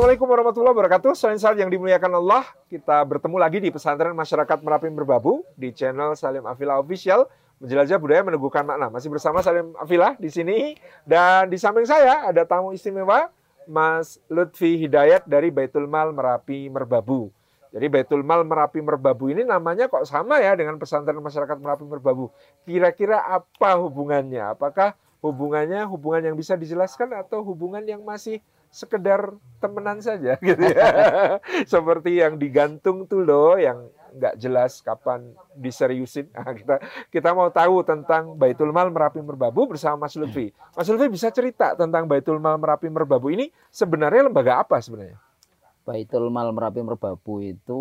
Assalamualaikum warahmatullahi wabarakatuh. Saat yang dimuliakan Allah, kita bertemu lagi di pesantren masyarakat Merapi Merbabu di channel Salim Afila Official. Menjelajah budaya meneguhkan makna. Masih bersama Salim Afila di sini dan di samping saya ada tamu istimewa Mas Lutfi Hidayat dari Baitul Mal Merapi Merbabu. Jadi Baitul Mal Merapi Merbabu ini namanya kok sama ya dengan pesantren masyarakat Merapi Merbabu. Kira-kira apa hubungannya? Apakah hubungannya hubungan yang bisa dijelaskan atau hubungan yang masih sekedar temenan saja gitu ya. Seperti yang digantung tuh loh yang nggak jelas kapan diseriusin. Nah, kita kita mau tahu tentang Baitul Mal Merapi Merbabu bersama Mas Lutfi. Mas Lutfi bisa cerita tentang Baitul Mal Merapi Merbabu ini sebenarnya lembaga apa sebenarnya? Baitul Mal Merapi Merbabu itu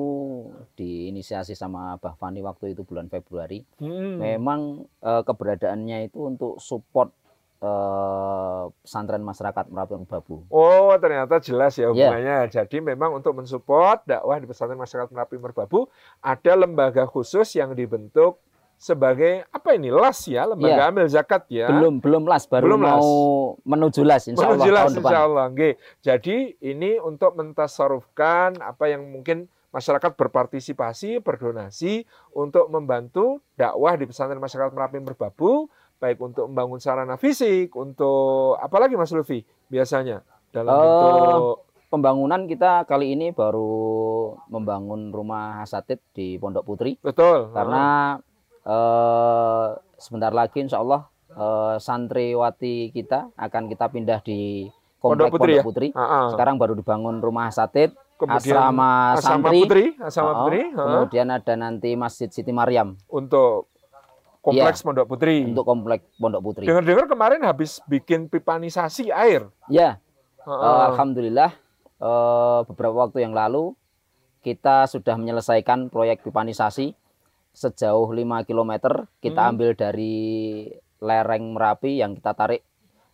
diinisiasi sama Bah Fani waktu itu bulan Februari. Hmm. Memang e, keberadaannya itu untuk support eh, pesantren masyarakat Merapi Merbabu. Oh, ternyata jelas ya iya. hubungannya. Yeah. Jadi memang untuk mensupport dakwah di pesantren masyarakat Merapi Merbabu ada lembaga khusus yang dibentuk sebagai apa ini las ya lembaga yeah. amil zakat ya belum belum las baru belum mau las. menuju las insya menuju Allah las, tahun insya Allah. depan. Jadi ini untuk mentasarufkan apa yang mungkin masyarakat berpartisipasi berdonasi untuk membantu dakwah di pesantren masyarakat Merapi Merbabu baik untuk membangun sarana fisik, untuk apalagi Mas Lufi biasanya dalam uh, bentuk pembangunan kita kali ini baru membangun rumah asatid di Pondok Putri. Betul. Karena uh. uh, sebentar lagi Insya Allah uh, santriwati kita akan kita pindah di Komplek Pondok Putri. Pondok Putri. Ya? Uh -uh. Sekarang baru dibangun rumah asatid. Kemudian asrama, asrama santri, putri, asrama putri. Uh. Kemudian ada nanti Masjid Siti Maryam. Untuk Kompleks ya, Pondok Putri. Untuk kompleks Pondok Putri. Dengar-dengar kemarin habis bikin pipanisasi air. Ya. Uh, uh, Alhamdulillah uh, beberapa waktu yang lalu kita sudah menyelesaikan proyek pipanisasi sejauh 5 km kita hmm. ambil dari lereng Merapi yang kita tarik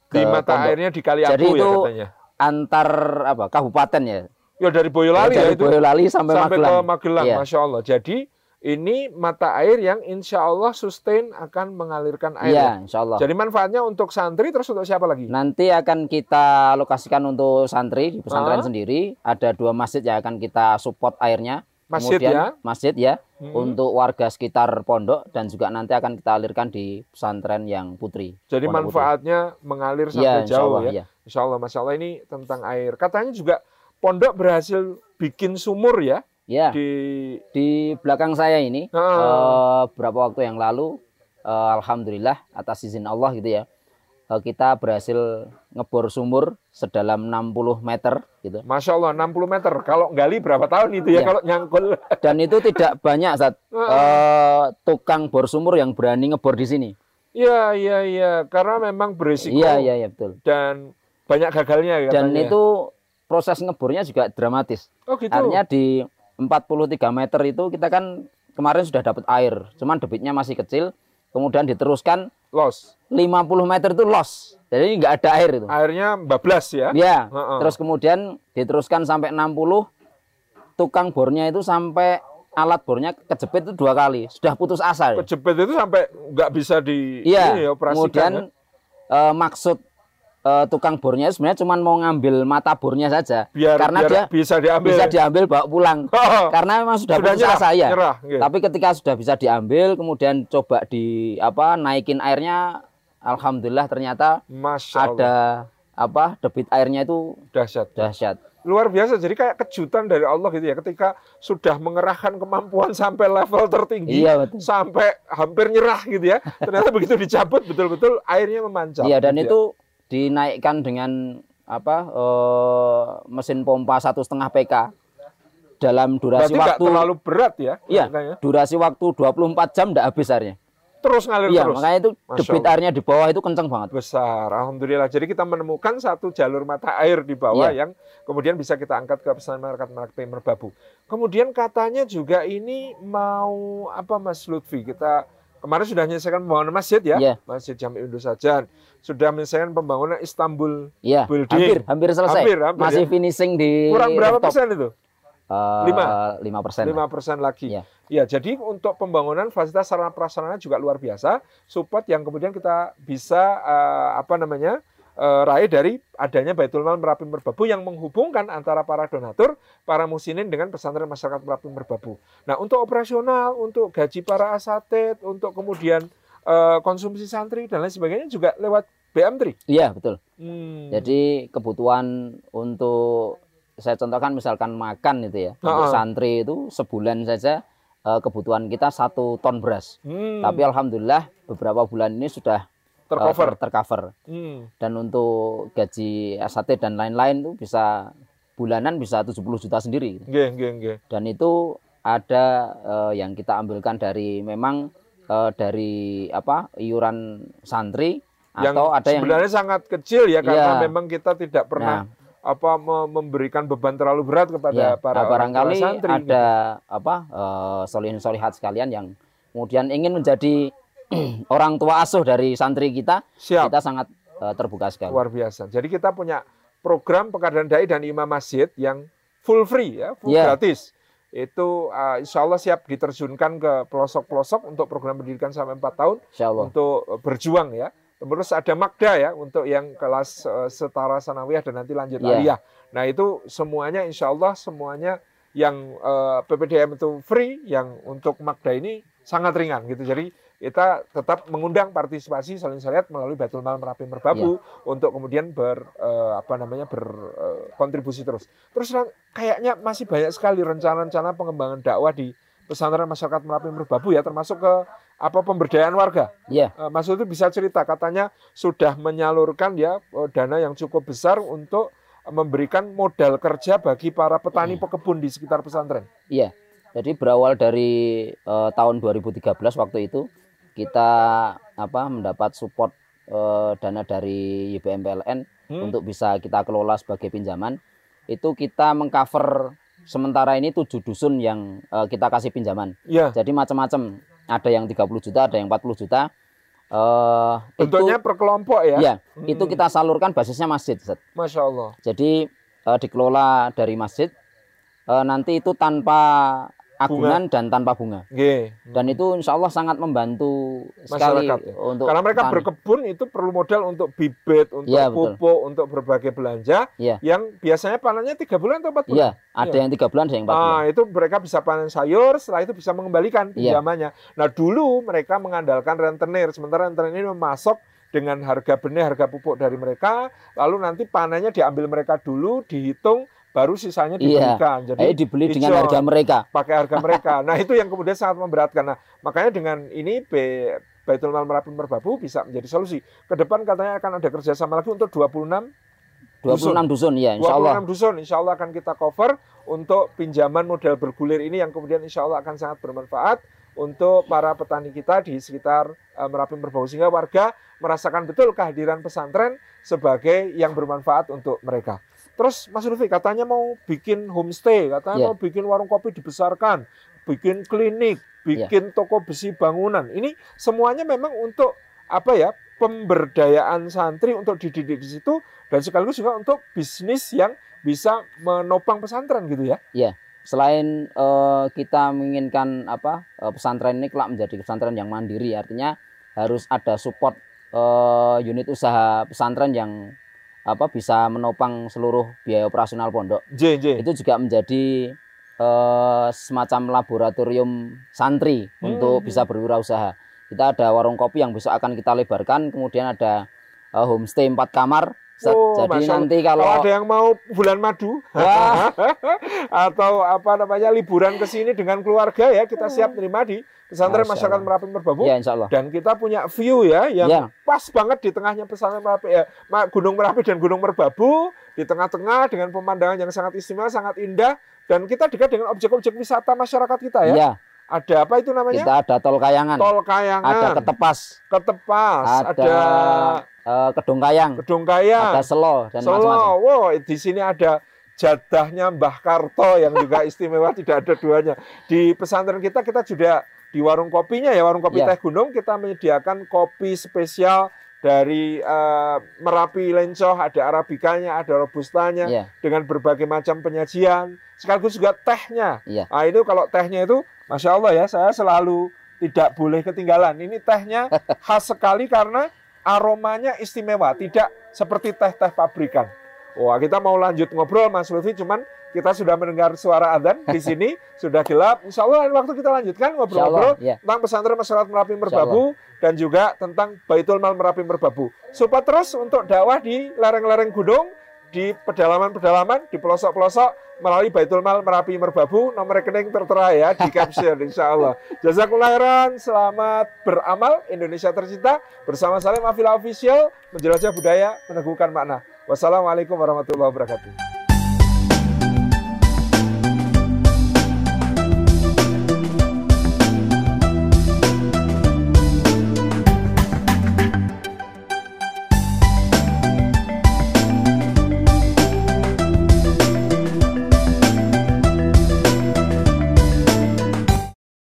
ke di mata pondok. airnya di Kali Jadi ya itu katanya. antar apa kabupaten ya. Ya dari Boyolali ya, dari ya itu. Boyolali sampai, sampai Magelang. ke Magelang, ya. Masya Allah. Jadi ini mata air yang insya Allah sustain akan mengalirkan air. Iya, insya Allah. Jadi manfaatnya untuk santri terus untuk siapa lagi? Nanti akan kita lokasikan untuk santri di pesantren uh sendiri. Ada dua masjid yang akan kita support airnya. Masjid Kemudian, ya? Masjid ya. Hmm. Untuk warga sekitar pondok dan juga nanti akan kita alirkan di pesantren yang putri. Jadi pondok manfaatnya putri. mengalir sampai ya, jauh Allah, ya? ya. Insya Allah, Masya Allah ini tentang air. Katanya juga pondok berhasil bikin sumur ya? Ya. Di di belakang saya ini uh. uh, beberapa waktu yang lalu uh, alhamdulillah atas izin Allah gitu ya. Uh, kita berhasil ngebor sumur sedalam 60 meter gitu. Masya Allah 60 meter. Kalau gali berapa tahun itu ya, ya. kalau nyangkul. Dan itu tidak banyak saat uh. tukang bor sumur yang berani ngebor di sini. Iya iya iya karena memang berisiko. Iya iya iya betul. Dan banyak gagalnya katanya. Dan itu proses ngebornya juga dramatis. Oh gitu. Artinya di 43 meter itu kita kan kemarin sudah dapat air, cuman debitnya masih kecil, kemudian diteruskan loss. 50 meter itu loss. Jadi nggak ada air itu. Airnya bablas ya? Iya. Uh -uh. Terus kemudian diteruskan sampai 60, tukang bornya itu sampai alat bornya kejepit itu dua kali, sudah putus asa. Kejepit itu sampai nggak bisa di iya. ini ya, Kemudian ya? uh, maksud uh, tukang bornya sebenarnya cuma mau ngambil mata bornya saja. Biar, karena biar dia bisa diambil. Bisa diambil bawa pulang. Oh, karena memang sudah, sudah putus asa ya. Nyerah, gitu. Tapi ketika sudah bisa diambil kemudian coba di apa naikin airnya alhamdulillah ternyata Masya ada apa debit airnya itu dahsyat. Dahsyat. Luar biasa. Jadi kayak kejutan dari Allah gitu ya ketika sudah mengerahkan kemampuan sampai level tertinggi iya, betul. sampai hampir nyerah gitu ya. Ternyata begitu dicabut betul-betul airnya memancar. Iya dan gitu ya. itu ya dinaikkan dengan apa uh, mesin pompa satu setengah PK dalam durasi Berarti waktu terlalu berat ya? Iya, durasi waktu 24 jam tidak habis airnya. Terus ngalir iya, terus. makanya itu debit airnya di bawah itu kencang banget. Besar, alhamdulillah. Jadi kita menemukan satu jalur mata air di bawah iya. yang kemudian bisa kita angkat ke pesan masyarakat Market Merbabu. Kemudian katanya juga ini mau apa Mas Lutfi? Kita kemarin sudah menyelesaikan pembangunan masjid ya, yeah. Masjid Jami Sajan. Sudah menyelesaikan pembangunan Istanbul yeah. Building. Hampir, hampir selesai. Hampir, hampir, Masih ya. finishing di Kurang berapa top. persen itu? Uh, lima lima persen lima persen lagi ya. ya jadi untuk pembangunan fasilitas sarana prasarana juga luar biasa support yang kemudian kita bisa uh, apa namanya raih dari adanya Baitul Mal Merapi Merbabu yang menghubungkan antara para donatur, para musinin dengan pesantren masyarakat Merapi Merbabu. Nah, untuk operasional, untuk gaji para asatid, untuk kemudian uh, konsumsi santri dan lain sebagainya juga lewat BM3. Iya, betul. Hmm. Jadi kebutuhan untuk saya contohkan misalkan makan itu ya, untuk santri itu sebulan saja uh, kebutuhan kita satu ton beras. Hmm. Tapi alhamdulillah beberapa bulan ini sudah tercover uh, tercover hmm. dan untuk gaji SAT dan lain-lain itu bisa bulanan bisa 70 juta sendiri Nge, nge, nge. dan itu ada uh, yang kita ambilkan dari memang uh, dari apa iuran santri yang atau ada yang sebenarnya sangat kecil ya karena ya, memang kita tidak pernah nah, apa memberikan beban terlalu berat kepada ya, para nah, barangkali santri, ada gitu. apa uh, solihin solihat sekalian yang kemudian ingin menjadi orang tua asuh dari santri kita, Siap. kita sangat uh, terbuka sekali. Luar biasa. Jadi kita punya program pengadilan dai dan imam masjid yang full free ya, full yeah. gratis. Itu uh, insya Allah siap diterjunkan ke pelosok-pelosok untuk program pendidikan sampai 4 tahun untuk uh, berjuang ya. Terus ada Magda ya untuk yang kelas uh, setara sanawiyah dan nanti lanjut yeah. aliyah. Nah itu semuanya insya Allah semuanya yang uh, PPDM itu free, yang untuk Magda ini sangat ringan gitu. Jadi kita tetap mengundang partisipasi saling lihat melalui Batul Mal Merapi Merbabu ya. untuk kemudian ber uh, apa namanya berkontribusi uh, terus. Terus kayaknya masih banyak sekali rencana-rencana pengembangan dakwah di pesantren masyarakat Merapi Merbabu ya termasuk ke apa pemberdayaan warga. Iya. Uh, Mas itu bisa cerita katanya sudah menyalurkan ya dana yang cukup besar untuk memberikan modal kerja bagi para petani pekebun di sekitar pesantren. Iya. Jadi berawal dari uh, tahun 2013 waktu itu kita apa mendapat support uh, dana dari YBM PLN hmm. untuk bisa kita kelola sebagai pinjaman itu kita mengcover sementara ini tujuh dusun yang uh, kita kasih pinjaman. Ya. Jadi macam-macam. Ada yang 30 juta, ada yang 40 juta. Uh, Bentuknya itu, per kelompok ya? Ya, hmm. itu kita salurkan basisnya masjid. Zat. Masya Allah. Jadi uh, dikelola dari masjid. Nanti itu tanpa agunan bunga. dan tanpa bunga. Okay. Dan itu insya Allah sangat membantu sekali ya. untuk karena mereka tani. berkebun itu perlu modal untuk bibit, untuk ya, pupuk, untuk berbagai belanja ya. yang biasanya panennya tiga bulan atau empat bulan. Iya, ada ya. yang tiga bulan, ada yang empat bulan. Nah, itu mereka bisa panen sayur, setelah itu bisa mengembalikan iya. pinjamannya. Ya. Nah, dulu mereka mengandalkan rentenir, sementara rentenir ini memasok dengan harga benih, harga pupuk dari mereka, lalu nanti panennya diambil mereka dulu, dihitung, baru sisanya diberikan. Iya. Jadi eh, dibeli dengan harga mereka. Pakai harga mereka. nah, itu yang kemudian sangat memberatkan. Nah, makanya dengan ini B, Baitul Mal Merapi Merbabu bisa menjadi solusi. Ke depan katanya akan ada kerjasama lagi untuk 26 26 dusun, dusun ya insya Allah. 26 dusun insya Allah akan kita cover untuk pinjaman modal bergulir ini yang kemudian insya Allah akan sangat bermanfaat untuk para petani kita di sekitar uh, Merapi Merbabu sehingga warga merasakan betul kehadiran pesantren sebagai yang bermanfaat untuk mereka. Terus Mas Rufi katanya mau bikin homestay, katanya yeah. mau bikin warung kopi dibesarkan, bikin klinik, bikin yeah. toko besi bangunan. Ini semuanya memang untuk apa ya? pemberdayaan santri untuk dididik di situ dan sekaligus juga untuk bisnis yang bisa menopang pesantren gitu ya. Iya. Selain uh, kita menginginkan apa uh, pesantren ini kelak menjadi pesantren yang mandiri, artinya harus ada support uh, unit usaha pesantren yang apa bisa menopang seluruh biaya operasional pondok. J, J. Itu juga menjadi uh, semacam laboratorium santri hmm. untuk bisa berwirausaha. Kita ada warung kopi yang besok akan kita lebarkan, kemudian ada uh, homestay empat kamar. Oh, Jadi nanti kalau... kalau ada yang mau bulan madu atau apa namanya liburan ke sini dengan keluarga ya kita siap terima di pesantren masyarakat Merapi Merbabu. Ya, insya Allah. Dan kita punya view ya yang ya. pas banget di tengahnya pesantren Merapi ya, Gunung Merapi dan Gunung Merbabu di tengah-tengah dengan pemandangan yang sangat istimewa, sangat indah dan kita dekat dengan objek-objek wisata masyarakat kita ya. ya. Ada apa itu namanya? Kita ada tol kayangan. Tol kayangan. Ada ketepas. Ketepas. Ada, ada uh, kedung kayang. Kedung kayang. Ada selo dan selo. macam-macam. Wow, di sini ada jadahnya Mbah Karto yang juga istimewa tidak ada duanya. Di pesantren kita kita juga di warung kopinya ya warung kopi yeah. Teh Gunung kita menyediakan kopi spesial dari uh, Merapi Lencoh, ada arabikanya, ada robustanya yeah. dengan berbagai macam penyajian, sekaligus juga tehnya. Yeah. Nah itu kalau tehnya itu, masya Allah ya, saya selalu tidak boleh ketinggalan. Ini tehnya khas sekali karena aromanya istimewa, tidak seperti teh-teh pabrikan. Wah, kita mau lanjut ngobrol Mas Lutfi, cuman kita sudah mendengar suara adzan di sini, sudah gelap. Insya Allah lain waktu kita lanjutkan ngobrol-ngobrol ya. tentang pesantren masyarakat Merapi Merbabu dan juga tentang Baitul Mal Merapi Merbabu. Support terus untuk dakwah di lereng-lereng gunung, di pedalaman-pedalaman, di pelosok-pelosok melalui Baitul Mal Merapi Merbabu. Nomor rekening tertera ya di caption insya Allah. Jazakumullah khairan, selamat beramal Indonesia tercinta bersama Salim Afila Official menjelajah budaya meneguhkan makna. Wassalamualaikum warahmatullahi wabarakatuh.